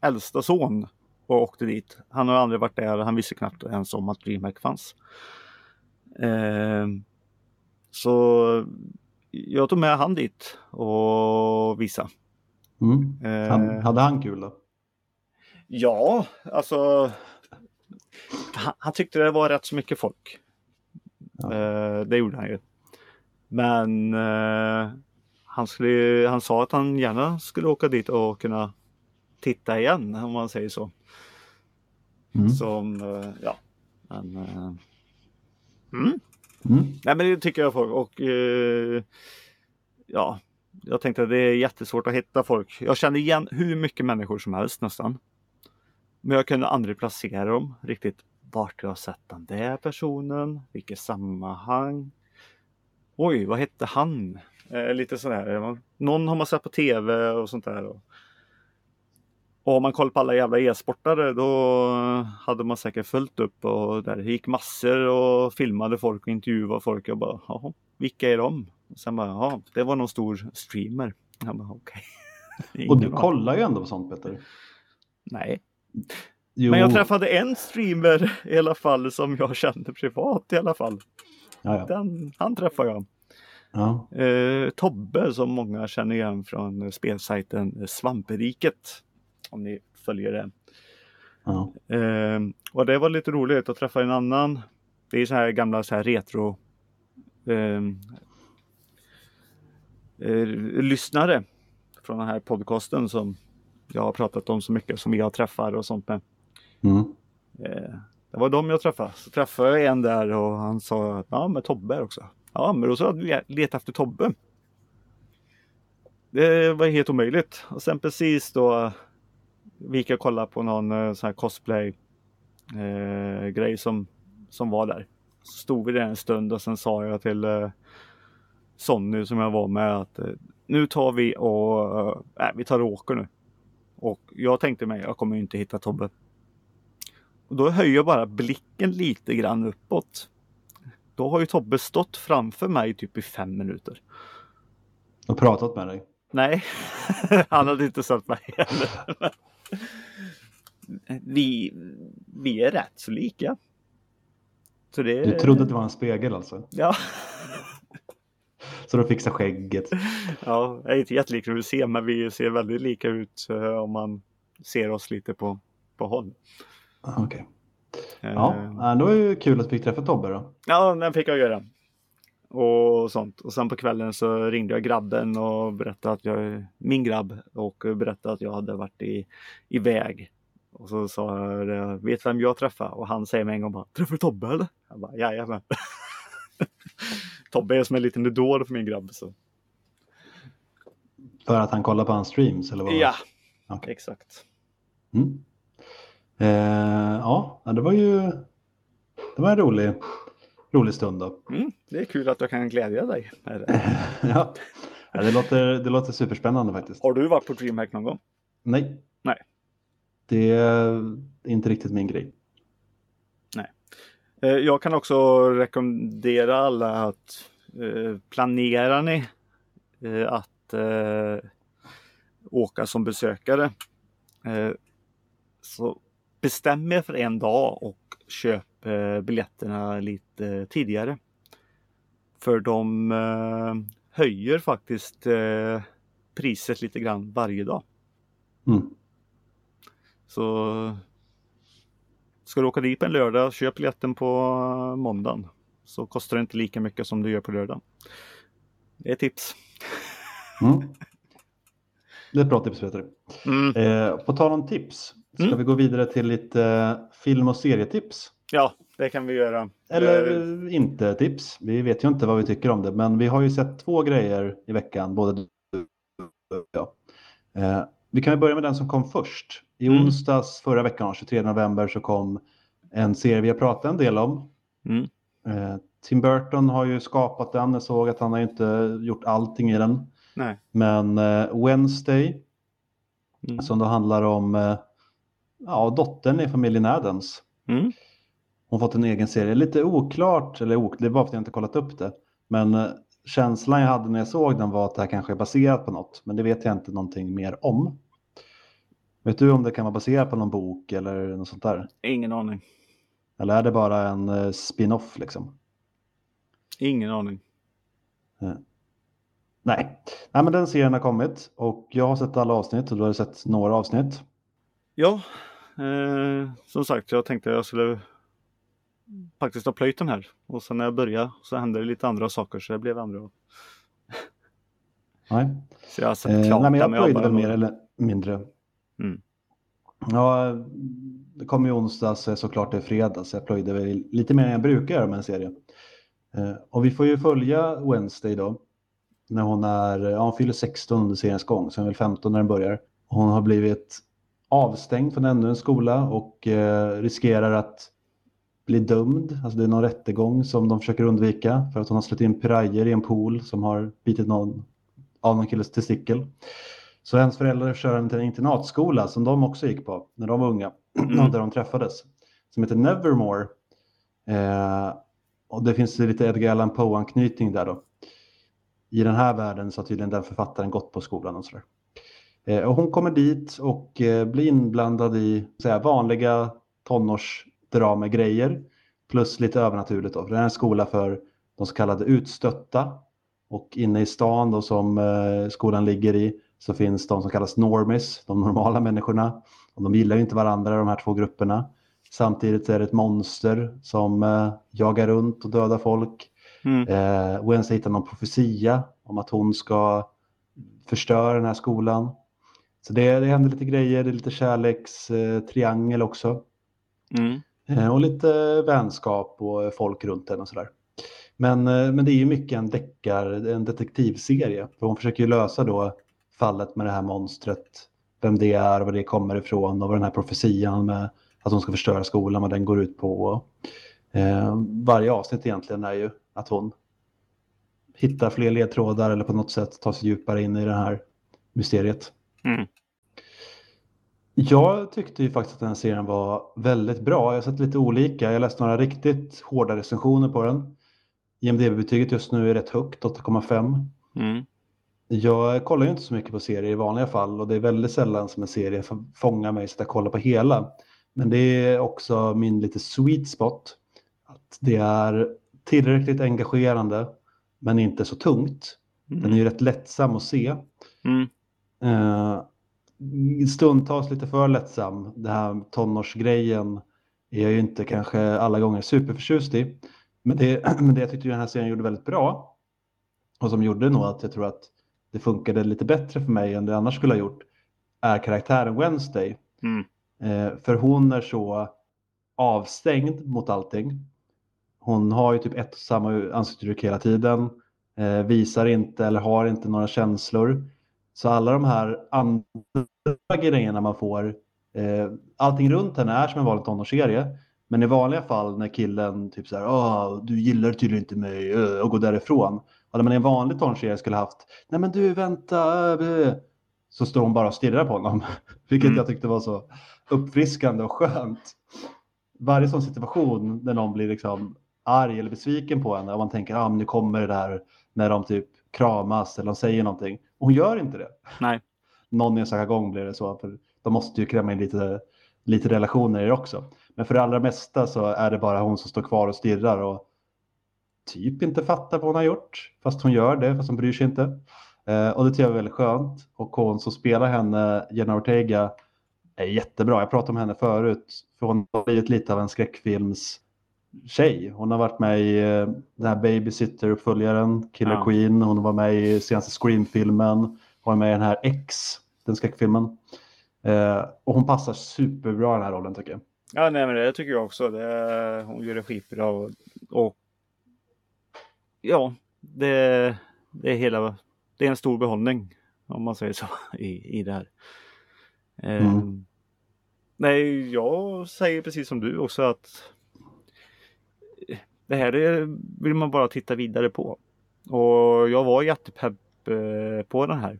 [SPEAKER 2] äldsta son och åkte dit. Han har aldrig varit där, han visste knappt ens om att DreamHack fanns. Eh, så jag tog med han dit och visa.
[SPEAKER 1] Mm.
[SPEAKER 2] Eh,
[SPEAKER 1] Han, hade han kul då?
[SPEAKER 2] Ja, alltså han, han tyckte det var rätt så mycket folk.
[SPEAKER 1] Ja.
[SPEAKER 2] Eh, det gjorde han ju. Men eh, han, skulle, han sa att han gärna skulle åka dit och kunna titta igen om man säger så.
[SPEAKER 1] Mm.
[SPEAKER 2] Som, eh, ja. Men, eh, mm.
[SPEAKER 1] Mm.
[SPEAKER 2] Nej men det tycker jag folk och eh, ja, jag tänkte att det är jättesvårt att hitta folk. Jag kände igen hur mycket människor som helst nästan. Men jag kunde aldrig placera dem riktigt. Vart jag sett den där personen, vilket sammanhang. Oj, vad hette han? Eh, lite sådär. Någon har man sett på tv och sånt där. Och, och om man kollar på alla jävla e-sportare då hade man säkert följt upp och där gick massor och filmade folk och intervjuade folk. Jag bara, jaha, vilka är de? Och sen bara, ja, det var någon stor streamer. Jag bara, okej.
[SPEAKER 1] Och du kollar ju ändå på sånt Peter.
[SPEAKER 2] Nej,
[SPEAKER 1] Jo.
[SPEAKER 2] men jag träffade en streamer i alla fall som jag kände privat i alla fall. Den, han träffade jag.
[SPEAKER 1] Ja.
[SPEAKER 2] Eh, Tobbe som många känner igen från spelsajten Svamperiket. Om ni följer det.
[SPEAKER 1] Ja.
[SPEAKER 2] Eh, och det var lite roligt att träffa en annan. Det är så här gamla så här retro eh, eh, lyssnare från den här podcasten som jag har pratat om så mycket som jag träffar och sånt med.
[SPEAKER 1] Mm.
[SPEAKER 2] Eh, det var de jag träffade. Så träffade jag en där och han sa att ja, men Tobbe är också. Ja, men då så hade vi letat efter Tobbe. Det var helt omöjligt. Och sen precis då vi gick och kollade på någon eh, sån här cosplay eh, grej som, som var där. Så stod vi där en stund och sen sa jag till eh, Sonny som jag var med att eh, nu tar vi och eh, vi tar och åker nu. Och jag tänkte mig, jag kommer inte hitta Tobbe. Och då höjer jag bara blicken lite grann uppåt. Då har ju Tobbe stått framför mig typ i fem minuter.
[SPEAKER 1] Och pratat med dig.
[SPEAKER 2] Nej, han hade inte sett mig heller. vi, vi är rätt så lika. Så det,
[SPEAKER 1] Du trodde att det var en spegel alltså.
[SPEAKER 2] Ja,
[SPEAKER 1] Så du fixade skägget.
[SPEAKER 2] ja, jag är inte jättelik hur vi ser, men vi ser väldigt lika ut eh, om man ser oss lite på, på håll.
[SPEAKER 1] Ah, Okej.
[SPEAKER 2] Eh,
[SPEAKER 1] Ja, ja, det var ju kul att du fick träffa Tobbe då.
[SPEAKER 2] Ja, den fick jag göra. Och sånt. Och sen på kvällen så ringde jag grabben och berättade att jag, min grabb, och berättade att jag hade varit i, iväg. Och så sa jag, det, vet vem jag träffade? Och han säger med en gång bara, träffar du Tobbe eller? Jag bara, jajamän. Tobbe är som en liten idol för min grabb. Så.
[SPEAKER 1] För att han kollar på hans streams eller vad?
[SPEAKER 2] Ja,
[SPEAKER 1] Okej.
[SPEAKER 2] exakt.
[SPEAKER 1] Mm. Eh, ja, det var ju det var en rolig, rolig stund då.
[SPEAKER 2] Mm, det är kul att jag kan glädja dig med det.
[SPEAKER 1] Ja, det, låter, det låter superspännande faktiskt.
[SPEAKER 2] Har du varit på DreamHack någon gång?
[SPEAKER 1] Nej.
[SPEAKER 2] Nej.
[SPEAKER 1] Det är inte riktigt min grej.
[SPEAKER 2] Eh, Jag kan också rekommendera alla att eh, planerar ni eh, att åka som besökare så bestäm er för en dag och köp biljetterna lite tidigare. För de höjer faktiskt priset lite grann varje dag.
[SPEAKER 1] Mm.
[SPEAKER 2] Så ska du åka dit på en lördag, köp biljetten på eh, måndagen. Så kostar det inte lika mycket som det gör på lördag. Det är tips.
[SPEAKER 1] Mm. Det är ett bra tips Peter.
[SPEAKER 2] Mm.
[SPEAKER 1] Eh, på tal om tips, ska
[SPEAKER 2] Mm.
[SPEAKER 1] vi gå vidare till lite eh, film och serietips?
[SPEAKER 2] Ja, det kan vi göra.
[SPEAKER 1] Eller inte tips. Vi vet ju inte vad vi tycker om det, men vi har ju sett två grejer i veckan, både du och jag. Eh, vi kan börja med den som kom först. I
[SPEAKER 2] Mm.
[SPEAKER 1] onsdags förra veckan, 23 november, så kom en serie vi har pratat en del om.
[SPEAKER 2] Mm.
[SPEAKER 1] Eh, Tim Burton har ju skapat den. Jag såg att han har inte gjort allting i den.
[SPEAKER 2] Nej.
[SPEAKER 1] Men eh, Wednesday,
[SPEAKER 2] Mm.
[SPEAKER 1] som då handlar om eh, ja, dottern i familjen Addams.
[SPEAKER 2] Mm.
[SPEAKER 1] Hon fått en egen serie. Lite oklart, eller ok, det bara för att jag inte kollat upp det. Men eh, känslan jag hade när jag såg den var att det här kanske är baserat på något. Men det vet jag inte någonting mer om. Vet du om det kan vara baserat på någon bok eller något sånt där?
[SPEAKER 2] Ingen aning.
[SPEAKER 1] Eller är det bara en eh, spin-off liksom?
[SPEAKER 2] Ingen aning.
[SPEAKER 1] Nej. Nej, men den serien har kommit och jag har sett alla avsnitt och du har sett några avsnitt.
[SPEAKER 2] Ja, Eh, som sagt, jag tänkte jag skulle faktiskt ha plöjt den här. Och sen när jag började så hände det lite andra saker så det blev andra.
[SPEAKER 1] Nej.
[SPEAKER 2] Så jag har sett
[SPEAKER 1] Eh,
[SPEAKER 2] klart
[SPEAKER 1] nej, men jag plöjde väl mer eller mindre.
[SPEAKER 2] Mm.
[SPEAKER 1] Ja, det kom ju onsdag så såklart det är fredag så jag plöjde väl lite mer än jag brukar göra med en serie. Eh, och vi får ju följa Wednesday då. När hon är, ja hon fyller 16 under seriens gång, så hon är väl 15 när den börjar. Hon har blivit avstängd från ännu en skola och eh, riskerar att bli dömd. Alltså det är någon rättegång som de försöker undvika för att hon har släppt in pirajer i en pool som har bitit någon av någon killes testikel. Så hennes föräldrar kör henne till en internatskola som de också gick på när de var unga,
[SPEAKER 2] Mm.
[SPEAKER 1] där de träffades, som heter Nevermore. Eh, och det finns lite Edgar Allan Poe-anknytning där då. I den här världen så har tydligen den författaren gått på skolan och sådär. Eh, och hon kommer dit och eh, blir inblandad i här, vanliga tonårsdramegrejer plus lite övernaturligt då. För det här är en skola för de så kallade utstötta och inne i stan då som eh, skolan ligger i så finns de som kallas normies, de normala människorna. Och de gillar ju inte varandra de här två grupperna. Samtidigt är det ett monster som eh, jagar runt och dödar folk.
[SPEAKER 2] Mm.
[SPEAKER 1] Eh, Wednesday hittar någon profetia om att hon ska förstöra den här skolan. Så det, det händer lite grejer, det är lite kärlekstriangel eh, också.
[SPEAKER 2] Mm.
[SPEAKER 1] Eh, och lite vänskap och folk runt den och sådär. Men, eh, men det är ju mycket en deckar, en detektivserie. För hon försöker ju lösa då fallet med det här monstret. Vem det är, var det kommer ifrån och vad den här profetian med att hon ska förstöra skolan, vad den går ut på. Eh, varje avsnitt egentligen är ju att hon hittar fler ledtrådar eller på något sätt tar sig djupare in i det här mysteriet.
[SPEAKER 2] Mm.
[SPEAKER 1] Jag tyckte ju faktiskt att den här serien var väldigt bra. Jag har sett lite olika. Jag läste några riktigt hårda recensioner på den. IMDB-betyget just nu är rätt högt, 8,5.
[SPEAKER 2] Mm.
[SPEAKER 1] Jag kollar ju inte så mycket på serier i vanliga fall och det är väldigt sällan som en serie får fånga mig så att jag kollar på hela. Men det är också min lite sweet spot. Att det är tillräckligt engagerande men inte så tungt. Den är ju rätt lättsam att se.
[SPEAKER 2] Mm.
[SPEAKER 1] Eh, stundtals lite för lättsam. Det här tonårsgrejen är jag ju inte kanske alla gånger superförtjust i. Men det, men det jag tyckte den här serien gjorde väldigt bra och som gjorde nog att jag tror att det funkade lite bättre för mig än det annars skulle ha gjort är karaktären Wednesday.
[SPEAKER 2] Mm.
[SPEAKER 1] Eh, för hon är så avstängd mot allting. Hon har ju typ ett och samma ansiktsuttryck hela tiden. Eh, visar inte eller har inte några känslor. Så alla de här andra grejerna man får, eh, allting runt henne är som en vanlig tonårsserie. Men i vanliga fall när killen typ så här, Åh, du gillar tydligen inte mig eh", och går därifrån. När man en vanlig tonårsserie skulle haft, nej men du vänta, eh", så står hon bara och stirrar på honom. Vilket
[SPEAKER 2] Mm.
[SPEAKER 1] jag tyckte var så uppfriskande och skönt. Varje sån situation när någon blir liksom arg eller besviken på henne och man tänker, ah, men nu kommer det där när de typ kramas eller de säger någonting. Och hon gör inte det.
[SPEAKER 2] Nej.
[SPEAKER 1] Någon enstaka gång blir det så, för de måste ju kräma in lite, lite relationer i det också. Men för det allra mesta så är det bara hon som står kvar och stirrar och typ inte fattar vad hon har gjort. Fast hon gör det, fast hon bryr sig inte. Eh, och det tycker jag är väldigt skönt. Och hon som spelar henne, Jenna Ortega, är jättebra. Jag pratade om henne förut, för hon har blivit lite av en skräckfilms tjej. Hon har varit med i eh, den här Babysitter-uppföljaren, Killer
[SPEAKER 2] Ja.
[SPEAKER 1] Queen. Hon var med i senaste Scream-filmen. Hon var med i den här X, den skräckfilmen. Eh, och hon passar superbra i den här rollen tycker jag.
[SPEAKER 2] Ja, nej, men det tycker jag också. Det, hon gör det skitbra och, och ja, det, det är hela, det är en stor behållning om man säger så i, i det här. Eh,
[SPEAKER 1] Mm.
[SPEAKER 2] Nej, jag säger precis som du också att det här är, vill man bara titta vidare på. Och jag var jättepepp eh, på den här.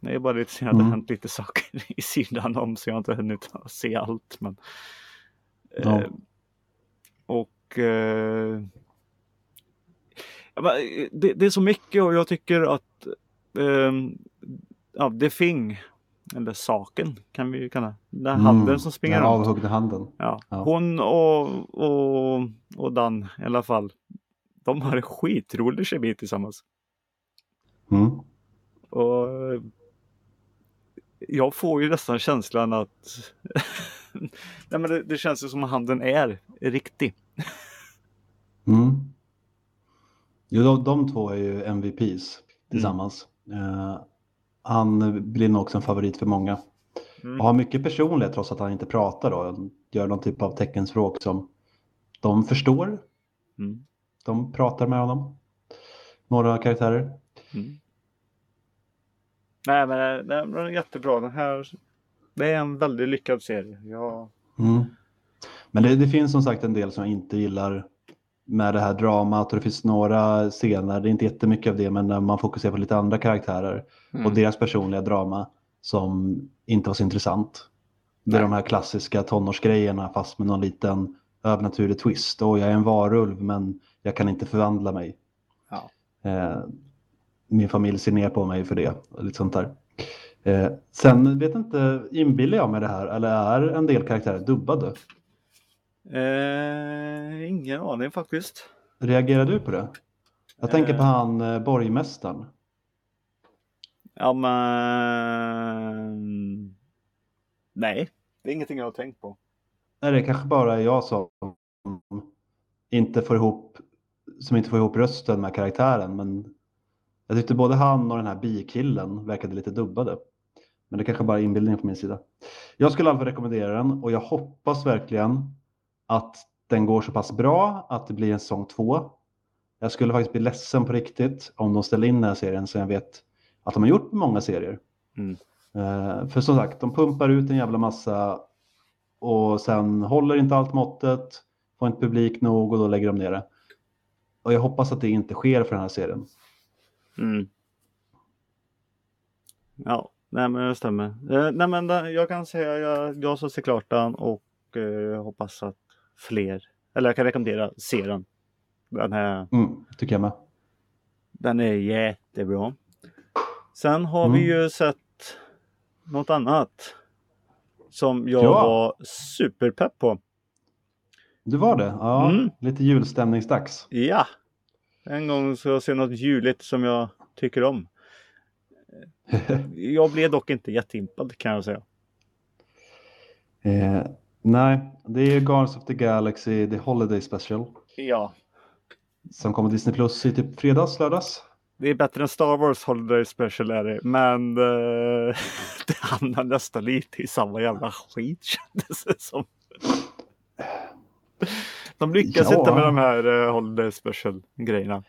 [SPEAKER 2] Det är bara lite synd att det
[SPEAKER 1] Mm.
[SPEAKER 2] hänt lite saker i sidan om så jag har inte hunnit se allt. Men, eh, och eh, ja, men, eh, det, det är så mycket och jag tycker att eh, ja, The Thing, eller saken kan vi ju kalla den
[SPEAKER 1] Mm,
[SPEAKER 2] handen som springer
[SPEAKER 1] Den avhuggna handen.
[SPEAKER 2] Ja.
[SPEAKER 1] Ja.
[SPEAKER 2] Hon och, och, och Dan i alla fall. De har en skitrolig kemi tillsammans.
[SPEAKER 1] Mm.
[SPEAKER 2] Och jag får ju nästan känslan att Nej, men det, det känns ju som att handen är riktig.
[SPEAKER 1] Mm. Jo, de, de två är ju MVPs tillsammans. Eh, han blir nog också en favorit för många.
[SPEAKER 2] Mm.
[SPEAKER 1] Och har mycket personlighet trots att han inte pratar då. Gör någon typ av teckenspråk som de förstår.
[SPEAKER 2] Mm.
[SPEAKER 1] De pratar med honom. Några karaktärer.
[SPEAKER 2] Mm. Nej, men det, det är jättebra. Den här, det är en väldigt lyckad serie. Jag,
[SPEAKER 1] Mm. Men det, det finns som sagt en del som jag inte gillar med det här dramat och det finns några scener, det är inte jättemycket av det, men när man fokuserar på lite andra karaktärer
[SPEAKER 2] Mm.
[SPEAKER 1] och deras personliga drama som inte var så intressant. Det är
[SPEAKER 2] Nej.
[SPEAKER 1] de här klassiska tonårsgrejerna fast med någon liten övernaturlig twist. Och jag är en varulv men jag kan inte förvandla mig.
[SPEAKER 2] Ja.
[SPEAKER 1] Eh, min familj ser ner på mig för det. Lite sånt där. Eh, sen vet inte, inbillar jag mig det här eller är en del karaktärer dubbade?
[SPEAKER 2] Eh, ingen aning faktiskt.
[SPEAKER 1] Reagerar du på det? Jag tänker på
[SPEAKER 2] Eh.
[SPEAKER 1] han eh, borgmästaren.
[SPEAKER 2] Ja, men... Nej, det är ingenting jag har tänkt på.
[SPEAKER 1] Nej, det kanske bara är jag som inte får ihop som inte får ihop rösten med karaktären. Men jag tyckte både han och den här bikillen verkade lite dubbade. Men det kanske bara är inbildning på min sida. Jag skulle i alla fall rekommendera den och jag hoppas verkligen att den går så pass bra att det blir en säsong två. Jag skulle faktiskt bli ledsen på riktigt om de ställer in den här serien som jag vet att de har gjort många serier.
[SPEAKER 2] Mm.
[SPEAKER 1] Eh, för som sagt, de pumpar ut en jävla massa och sen håller inte allt måttet, får inte publik nog och då lägger de ner det. Och jag hoppas att det inte sker för den här serien.
[SPEAKER 2] Mm. Ja, nej men det stämmer. Eh, nej men den- jag kan säga jag, jag som ser klart den och eh, hoppas att fler, eller jag kan rekommendera se den. Den, här,
[SPEAKER 1] Mm, tycker jag med.
[SPEAKER 2] den är jättebra. Sen har
[SPEAKER 1] Mm.
[SPEAKER 2] vi ju sett något annat som jag
[SPEAKER 1] Ja.
[SPEAKER 2] var superpepp på.
[SPEAKER 1] Du var det? Ja,
[SPEAKER 2] Mm.
[SPEAKER 1] lite julstämningsdags.
[SPEAKER 2] Ja! En gång så jag ser något juligt som jag tycker om. Jag blev dock inte jätteimpad kan jag säga.
[SPEAKER 1] eh, nej, det är ju Guardians of the Galaxy The Holiday Special
[SPEAKER 2] Ja,
[SPEAKER 1] som kommer Disney Plus i typ fredags, lördags.
[SPEAKER 2] det är bättre än Star Wars Holiday Special är det. Men eh, det hamnar nästan lite i samma jävla skit kändes det som. De lyckas
[SPEAKER 1] Ja.
[SPEAKER 2] inte med de här eh, Holiday Special grejerna.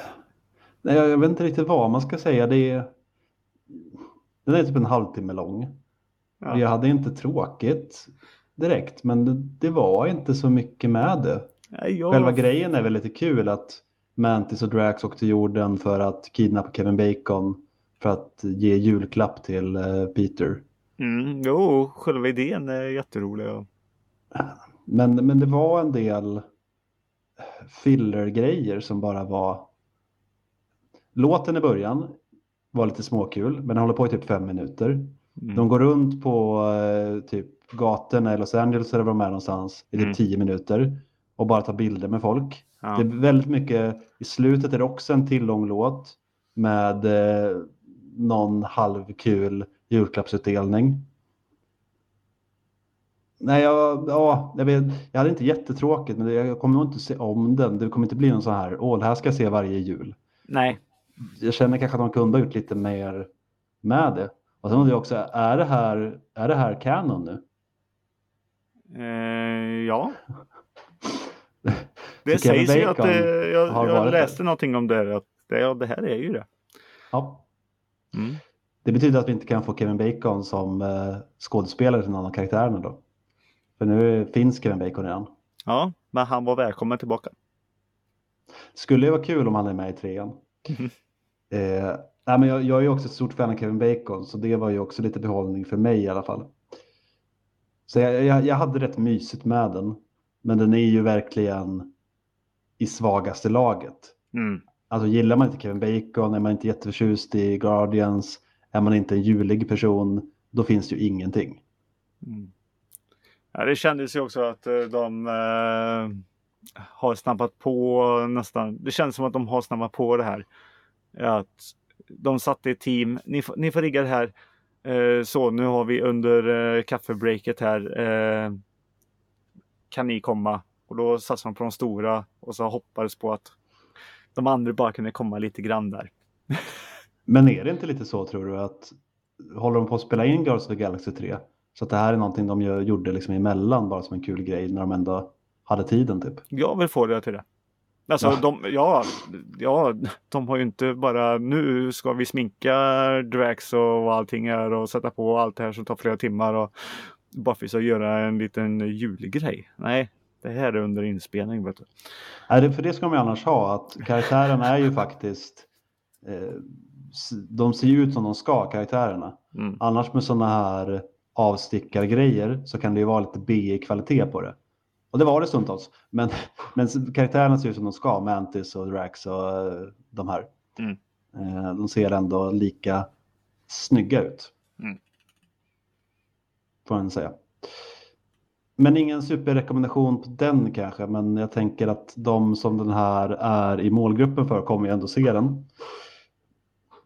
[SPEAKER 1] Nej, jag, vet inte riktigt vad man ska säga. Det är, den är typ en halvtimme lång.
[SPEAKER 2] Ja.
[SPEAKER 1] Jag hade inte tråkigt direkt, men det, det var inte så mycket med det.
[SPEAKER 2] Jag-
[SPEAKER 1] Själva grejen är väl lite kul att Mantis och Drax åkte till jorden för att kidnappa Kevin Bacon för att ge julklapp till eh, Peter.
[SPEAKER 2] Mm, jo, själva idén är jätterolig. ja.
[SPEAKER 1] Men, men det var en del filler-grejer som bara var... Låten i början var lite småkul, men den håller på i typ fem minuter.
[SPEAKER 2] Mm.
[SPEAKER 1] De går runt på eh, typ gatorna i Los Angeles eller var de är någonstans i typ
[SPEAKER 2] Mm.
[SPEAKER 1] tio minuter och bara tar bilder med folk.
[SPEAKER 2] Ja.
[SPEAKER 1] Det är väldigt mycket, i slutet är det också en till lång låt med eh, någon halvkul julklappsutdelning. Nej, jag, ja, jag, vet, jag hade inte jättetråkigt, men jag kommer nog inte se om den. Det kommer inte bli någon sån här, åh, det här ska jag se varje jul.
[SPEAKER 2] Nej,
[SPEAKER 1] Jag känner kanske att de kunde ha gjort lite mer med det. Och sen undrar jag också, är det här, är det här canon nu?
[SPEAKER 2] eh, ja. Det sägs ju att det, jag,
[SPEAKER 1] har
[SPEAKER 2] jag
[SPEAKER 1] varit
[SPEAKER 2] läste någonting om det. Att det, ja, det här är ju det.
[SPEAKER 1] Ja.
[SPEAKER 2] Mm.
[SPEAKER 1] Det betyder att vi inte kan få Kevin Bacon som eh, skådespelare till någon av karaktärerna då. För nu finns Kevin Bacon redan.
[SPEAKER 2] Ja, men han var välkommen tillbaka.
[SPEAKER 1] Skulle ju vara kul om han är med i trean. Eh, nej, men jag, jag är också ett stort fan av Kevin Bacon så det var ju också lite behållning för mig i alla fall. Så jag, jag, jag hade rätt mysigt med den. Men den är ju verkligen i svagaste laget.
[SPEAKER 2] Mm.
[SPEAKER 1] Alltså gillar man inte Kevin Bacon, är man inte jätteförtjust i Guardians, är man inte en julig person, då finns det ju ingenting.
[SPEAKER 2] Mm. Ja, det kändes ju också att eh, de eh, har snabbat på nästan. Det känns som att de har snabbat på det här. Att de satte ett team. Ni, får- ni får rigga det här. eh, så nu har vi under eh, kaffebreaket här. Eh, kan ni komma? Och då satsade de på de stora och så hoppades på att de andra bara kunde komma lite grann där.
[SPEAKER 1] Men är det inte lite så tror du att håller de på att spela in Guardians of the Galaxy 3? Så att det här är någonting de gjorde liksom emellan bara som en kul grej när de ändå hade tiden typ?
[SPEAKER 2] Jag vill få det till det. Alltså ja. de, ja, ja, de har ju inte bara nu ska vi sminka Drax och allting här och sätta på allt det här som tar flera timmar och bara för att göra en liten julgrej. Nej, det här är under inspelning. Vet du.
[SPEAKER 1] Nej, för det ska man ju annars ha att karaktärerna är ju faktiskt eh, de ser ju ut som de ska karaktärerna. Mm. Annars med sådana här avstickargrejer så kan det ju vara lite B-kvalitet på det. Och det var det stundtals. Men, men karaktärerna ser ut som de ska, Mantis och Drax och uh, de här. Mm. Uh, de ser ändå lika snygga ut. Mm. Får man säga. Men ingen superrekommendation på den kanske, men jag tänker att de som den här är i målgruppen för kommer ju ändå se den.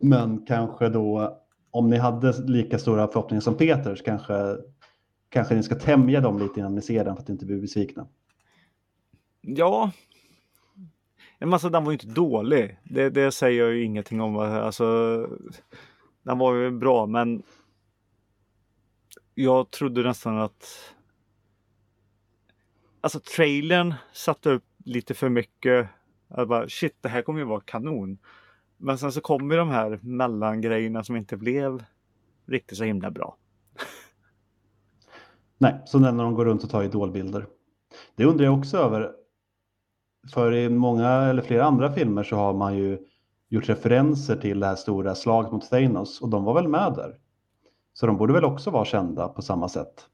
[SPEAKER 1] Men kanske då, om ni hade lika stora förhoppningar som Peter, så kanske kanske ni ska tämja dem lite innan ni ser den för att inte bli besvikna.
[SPEAKER 2] Ja. Men massa den var ju inte dålig. Det, det säger jag ju ingenting om. Alltså, den var ju bra men jag trodde nästan att Alltså trailern satte upp lite för mycket. Jag bara, shit, det här kommer ju vara kanon. Men sen så kommer de här mellangrejerna som inte blev riktigt så himla bra.
[SPEAKER 1] Nej, så när de går runt och tar idolbilder. Det undrar jag också över. För i många eller flera andra filmer så har man ju gjort referenser till det här stora slaget mot Thanos och de var väl med där. Så de borde väl också vara kända på samma sätt.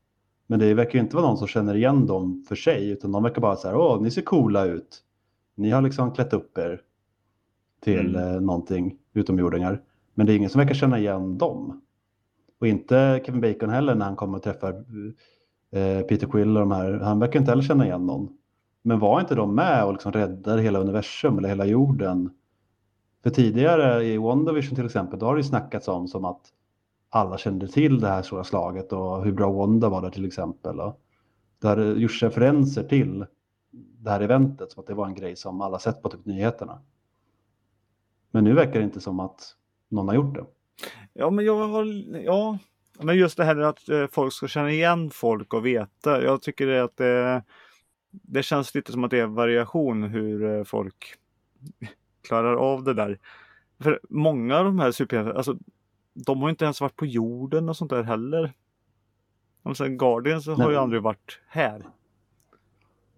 [SPEAKER 1] Men det verkar inte vara någon som känner igen dem för sig utan de verkar bara så här, åh, ni ser coola ut. Ni har liksom klätt upp er till mm. eh, någonting utomjordingar. Men det är ingen som verkar känna igen dem. Och inte Kevin Bacon heller när han kommer och träffar Eh, Eh, Peter Quill och de här, han verkar inte heller känna igen någon. Men var inte de med och liksom räddade hela universum eller hela jorden? För tidigare i WandaVision till exempel, då har det ju snackats om som att alla kände till det här stora slaget och hur bra Wanda var där till exempel. Och det har gjorts referenser till det här eventet som att det var en grej som alla sett på typ nyheterna. Men nu verkar det inte som att någon har gjort det.
[SPEAKER 2] Ja, men jag har, ja, men just det här att eh, folk ska känna igen folk och veta. Jag tycker att det, det känns lite som att det är variation hur eh, folk klarar av det där. För många av de här superhjältarna, alltså de har inte ens varit på jorden och sånt där heller. Alltså, Guardians har ju aldrig varit här.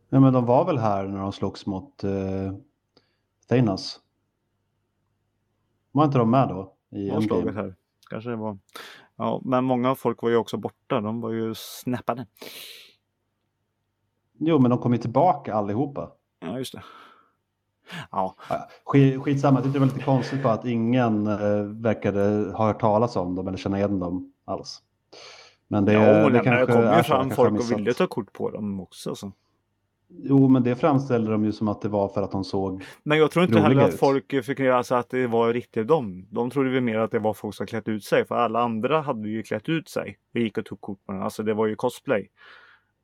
[SPEAKER 1] Nej men de var väl här när de slogs mot uh, Thanos? Var inte de med då?
[SPEAKER 2] I de här. Kanske det var. Ja, men många folk var ju också borta. De var ju snäppade.
[SPEAKER 1] Jo, men de kom ju tillbaka allihopa.
[SPEAKER 2] Ja, just det. Ja.
[SPEAKER 1] Skit, skitsamma, jag tyckte det var lite konstigt på att ingen eh, verkade ha hört talas om dem eller känna igen dem alls.
[SPEAKER 2] Men det, ja, det, kanske det kom ju fram folk och ville ta kort på dem också. Så.
[SPEAKER 1] Jo, men det framställde de ju som att det var för att de såg
[SPEAKER 2] Men jag tror inte heller att ut. folk fick alltså att det var riktigt dem. De trodde väl mer att det var folk som klätt ut sig. För alla andra hade ju klätt ut sig och gick och tog kort på den. Alltså det var ju cosplay.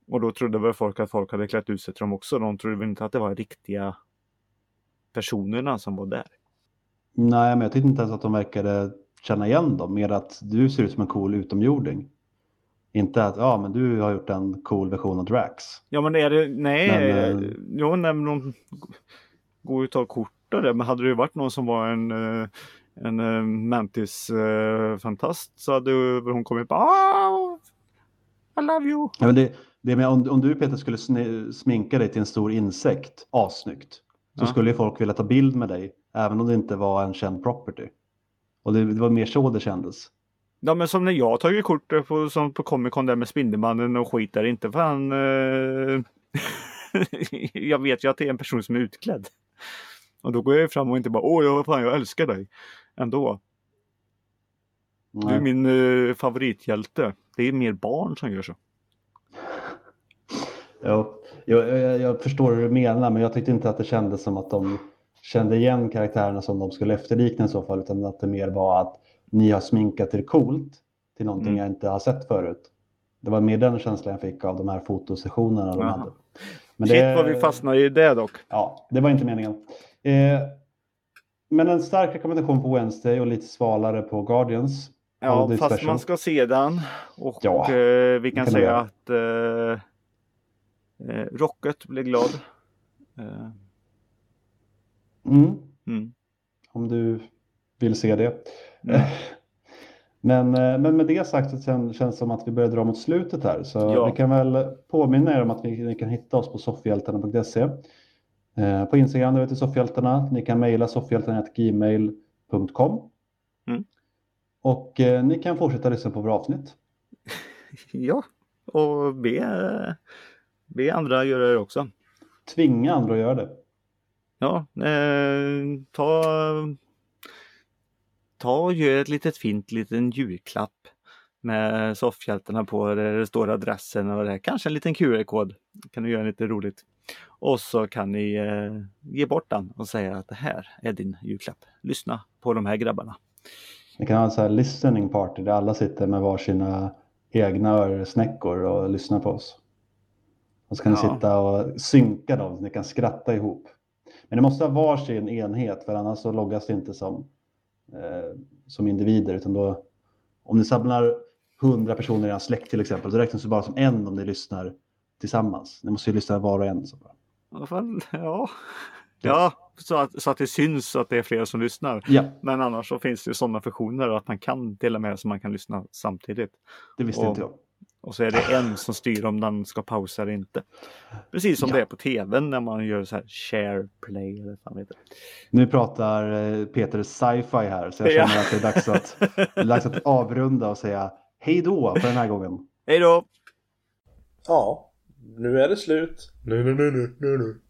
[SPEAKER 2] Och då trodde väl folk att folk hade klätt ut sig till dem också. De trodde väl inte att det var riktiga personerna som var där.
[SPEAKER 1] Nej, men jag tyckte inte ens att de verkade känna igen dem. Mer att du ser ut som en cool utomjording. Inte att ja, men du har gjort en cool version av Drax.
[SPEAKER 2] Ja, men är det nej. Men, äh, jo, nej, men de går ju att ta kort av det. Men hade det varit någon som var en, eh, en, eh, Mantis-fantast så hade hon kommit på oh, I love you.
[SPEAKER 1] Ja, men det, det med, om, om du Peter skulle sminka dig till en stor insekt, assnyggt, så ja. skulle folk vilja ta bild med dig, även om det inte var en känd property. Och det, det var mer så det kändes.
[SPEAKER 2] Ja men som när jag tagit kort på, som på Comic Con där med Spindelmannen och skit där. Inte fan... Eh... jag vet ju att det är en person som är utklädd. Och då går jag fram och inte bara åh jag, fan, jag älskar dig. Ändå. Nej. Du är min eh, favorithjälte. Det är mer barn som gör så.
[SPEAKER 1] Ja, jag, jag, jag, förstår hur du menar men jag tyckte inte att det kändes som att de kände igen karaktärerna som de skulle efterlikna i så fall utan att det mer var att ni har sminkat er coolt till någonting
[SPEAKER 2] Mm.
[SPEAKER 1] jag inte har sett förut. Det var mer den känslan jag fick av de här fotosessionerna de hade. Men
[SPEAKER 2] Shit
[SPEAKER 1] det-
[SPEAKER 2] vad vi fastnar i det dock.
[SPEAKER 1] Ja, det var inte meningen. Eh, men en stark rekommendation på Wednesday och lite svalare på Guardians.
[SPEAKER 2] Ja, fast
[SPEAKER 1] Special.
[SPEAKER 2] man ska se den. Och
[SPEAKER 1] Ja,
[SPEAKER 2] eh, vi kan
[SPEAKER 1] kan
[SPEAKER 2] säga att eh, eh, Rocket blir glad. Eh,
[SPEAKER 1] Mm,
[SPEAKER 2] mm.
[SPEAKER 1] om du vill se det.
[SPEAKER 2] Mm.
[SPEAKER 1] Men, eh, men med det sagt så kän- känns det som att vi börjar dra mot slutet här. Så
[SPEAKER 2] Ja.
[SPEAKER 1] vi kan väl påminna er om att ni kan hitta oss på soffhjältarna.se. Eh, på Instagram där vi heter Soffhjältarna. Ni kan mejla soffhjältarna.gmail.com.
[SPEAKER 2] Mm.
[SPEAKER 1] Och eh, ni kan fortsätta lyssna på våra avsnitt.
[SPEAKER 2] Ja, och be, be andra göra det också.
[SPEAKER 1] Tvinga andra att göra det.
[SPEAKER 2] Ja, eh, ta, ta och gör ett litet fint liten julklapp med soffhjältarna på där det står adressen och det kanske en liten QR-kod. kan du göra lite roligt. Och så kan ni eh, ge bort den och säga att det här är din julklapp. Lyssna på de här grabbarna.
[SPEAKER 1] Ni kan ha en så här listening party där alla sitter med varsina egna örsnäckor och lyssnar på oss. Och så kan ni
[SPEAKER 2] Ja.
[SPEAKER 1] sitta och synka dem så ni kan skratta ihop. Men det måste ha varsin enhet för annars så loggas det inte som, eh, som individer. Utan då, om ni samlar 100 personer i en släkt till exempel, då räknas det bara som en om ni lyssnar tillsammans. Ni måste ju lyssna var och en. Så bara.
[SPEAKER 2] Ja, ja så, att, så att det syns att det är fler som lyssnar.
[SPEAKER 1] Ja,
[SPEAKER 2] Men annars så finns det ju sådana funktioner att man kan dela med så man kan lyssna samtidigt.
[SPEAKER 1] det visste
[SPEAKER 2] Och-
[SPEAKER 1] inte jag.
[SPEAKER 2] Och så är det en som styr om den ska pausa eller inte. Precis som
[SPEAKER 1] Ja.
[SPEAKER 2] det är på tvn när man gör så här share play eller vad heter.
[SPEAKER 1] Nu pratar eh, Peter sci-fi här så jag
[SPEAKER 2] Ja.
[SPEAKER 1] känner att det är dags att, det är dags att avrunda och säga hej då för den här gången.
[SPEAKER 2] Hej då!
[SPEAKER 3] Ja, nu är det slut. Nu, nu, nu, nu, nu, nu.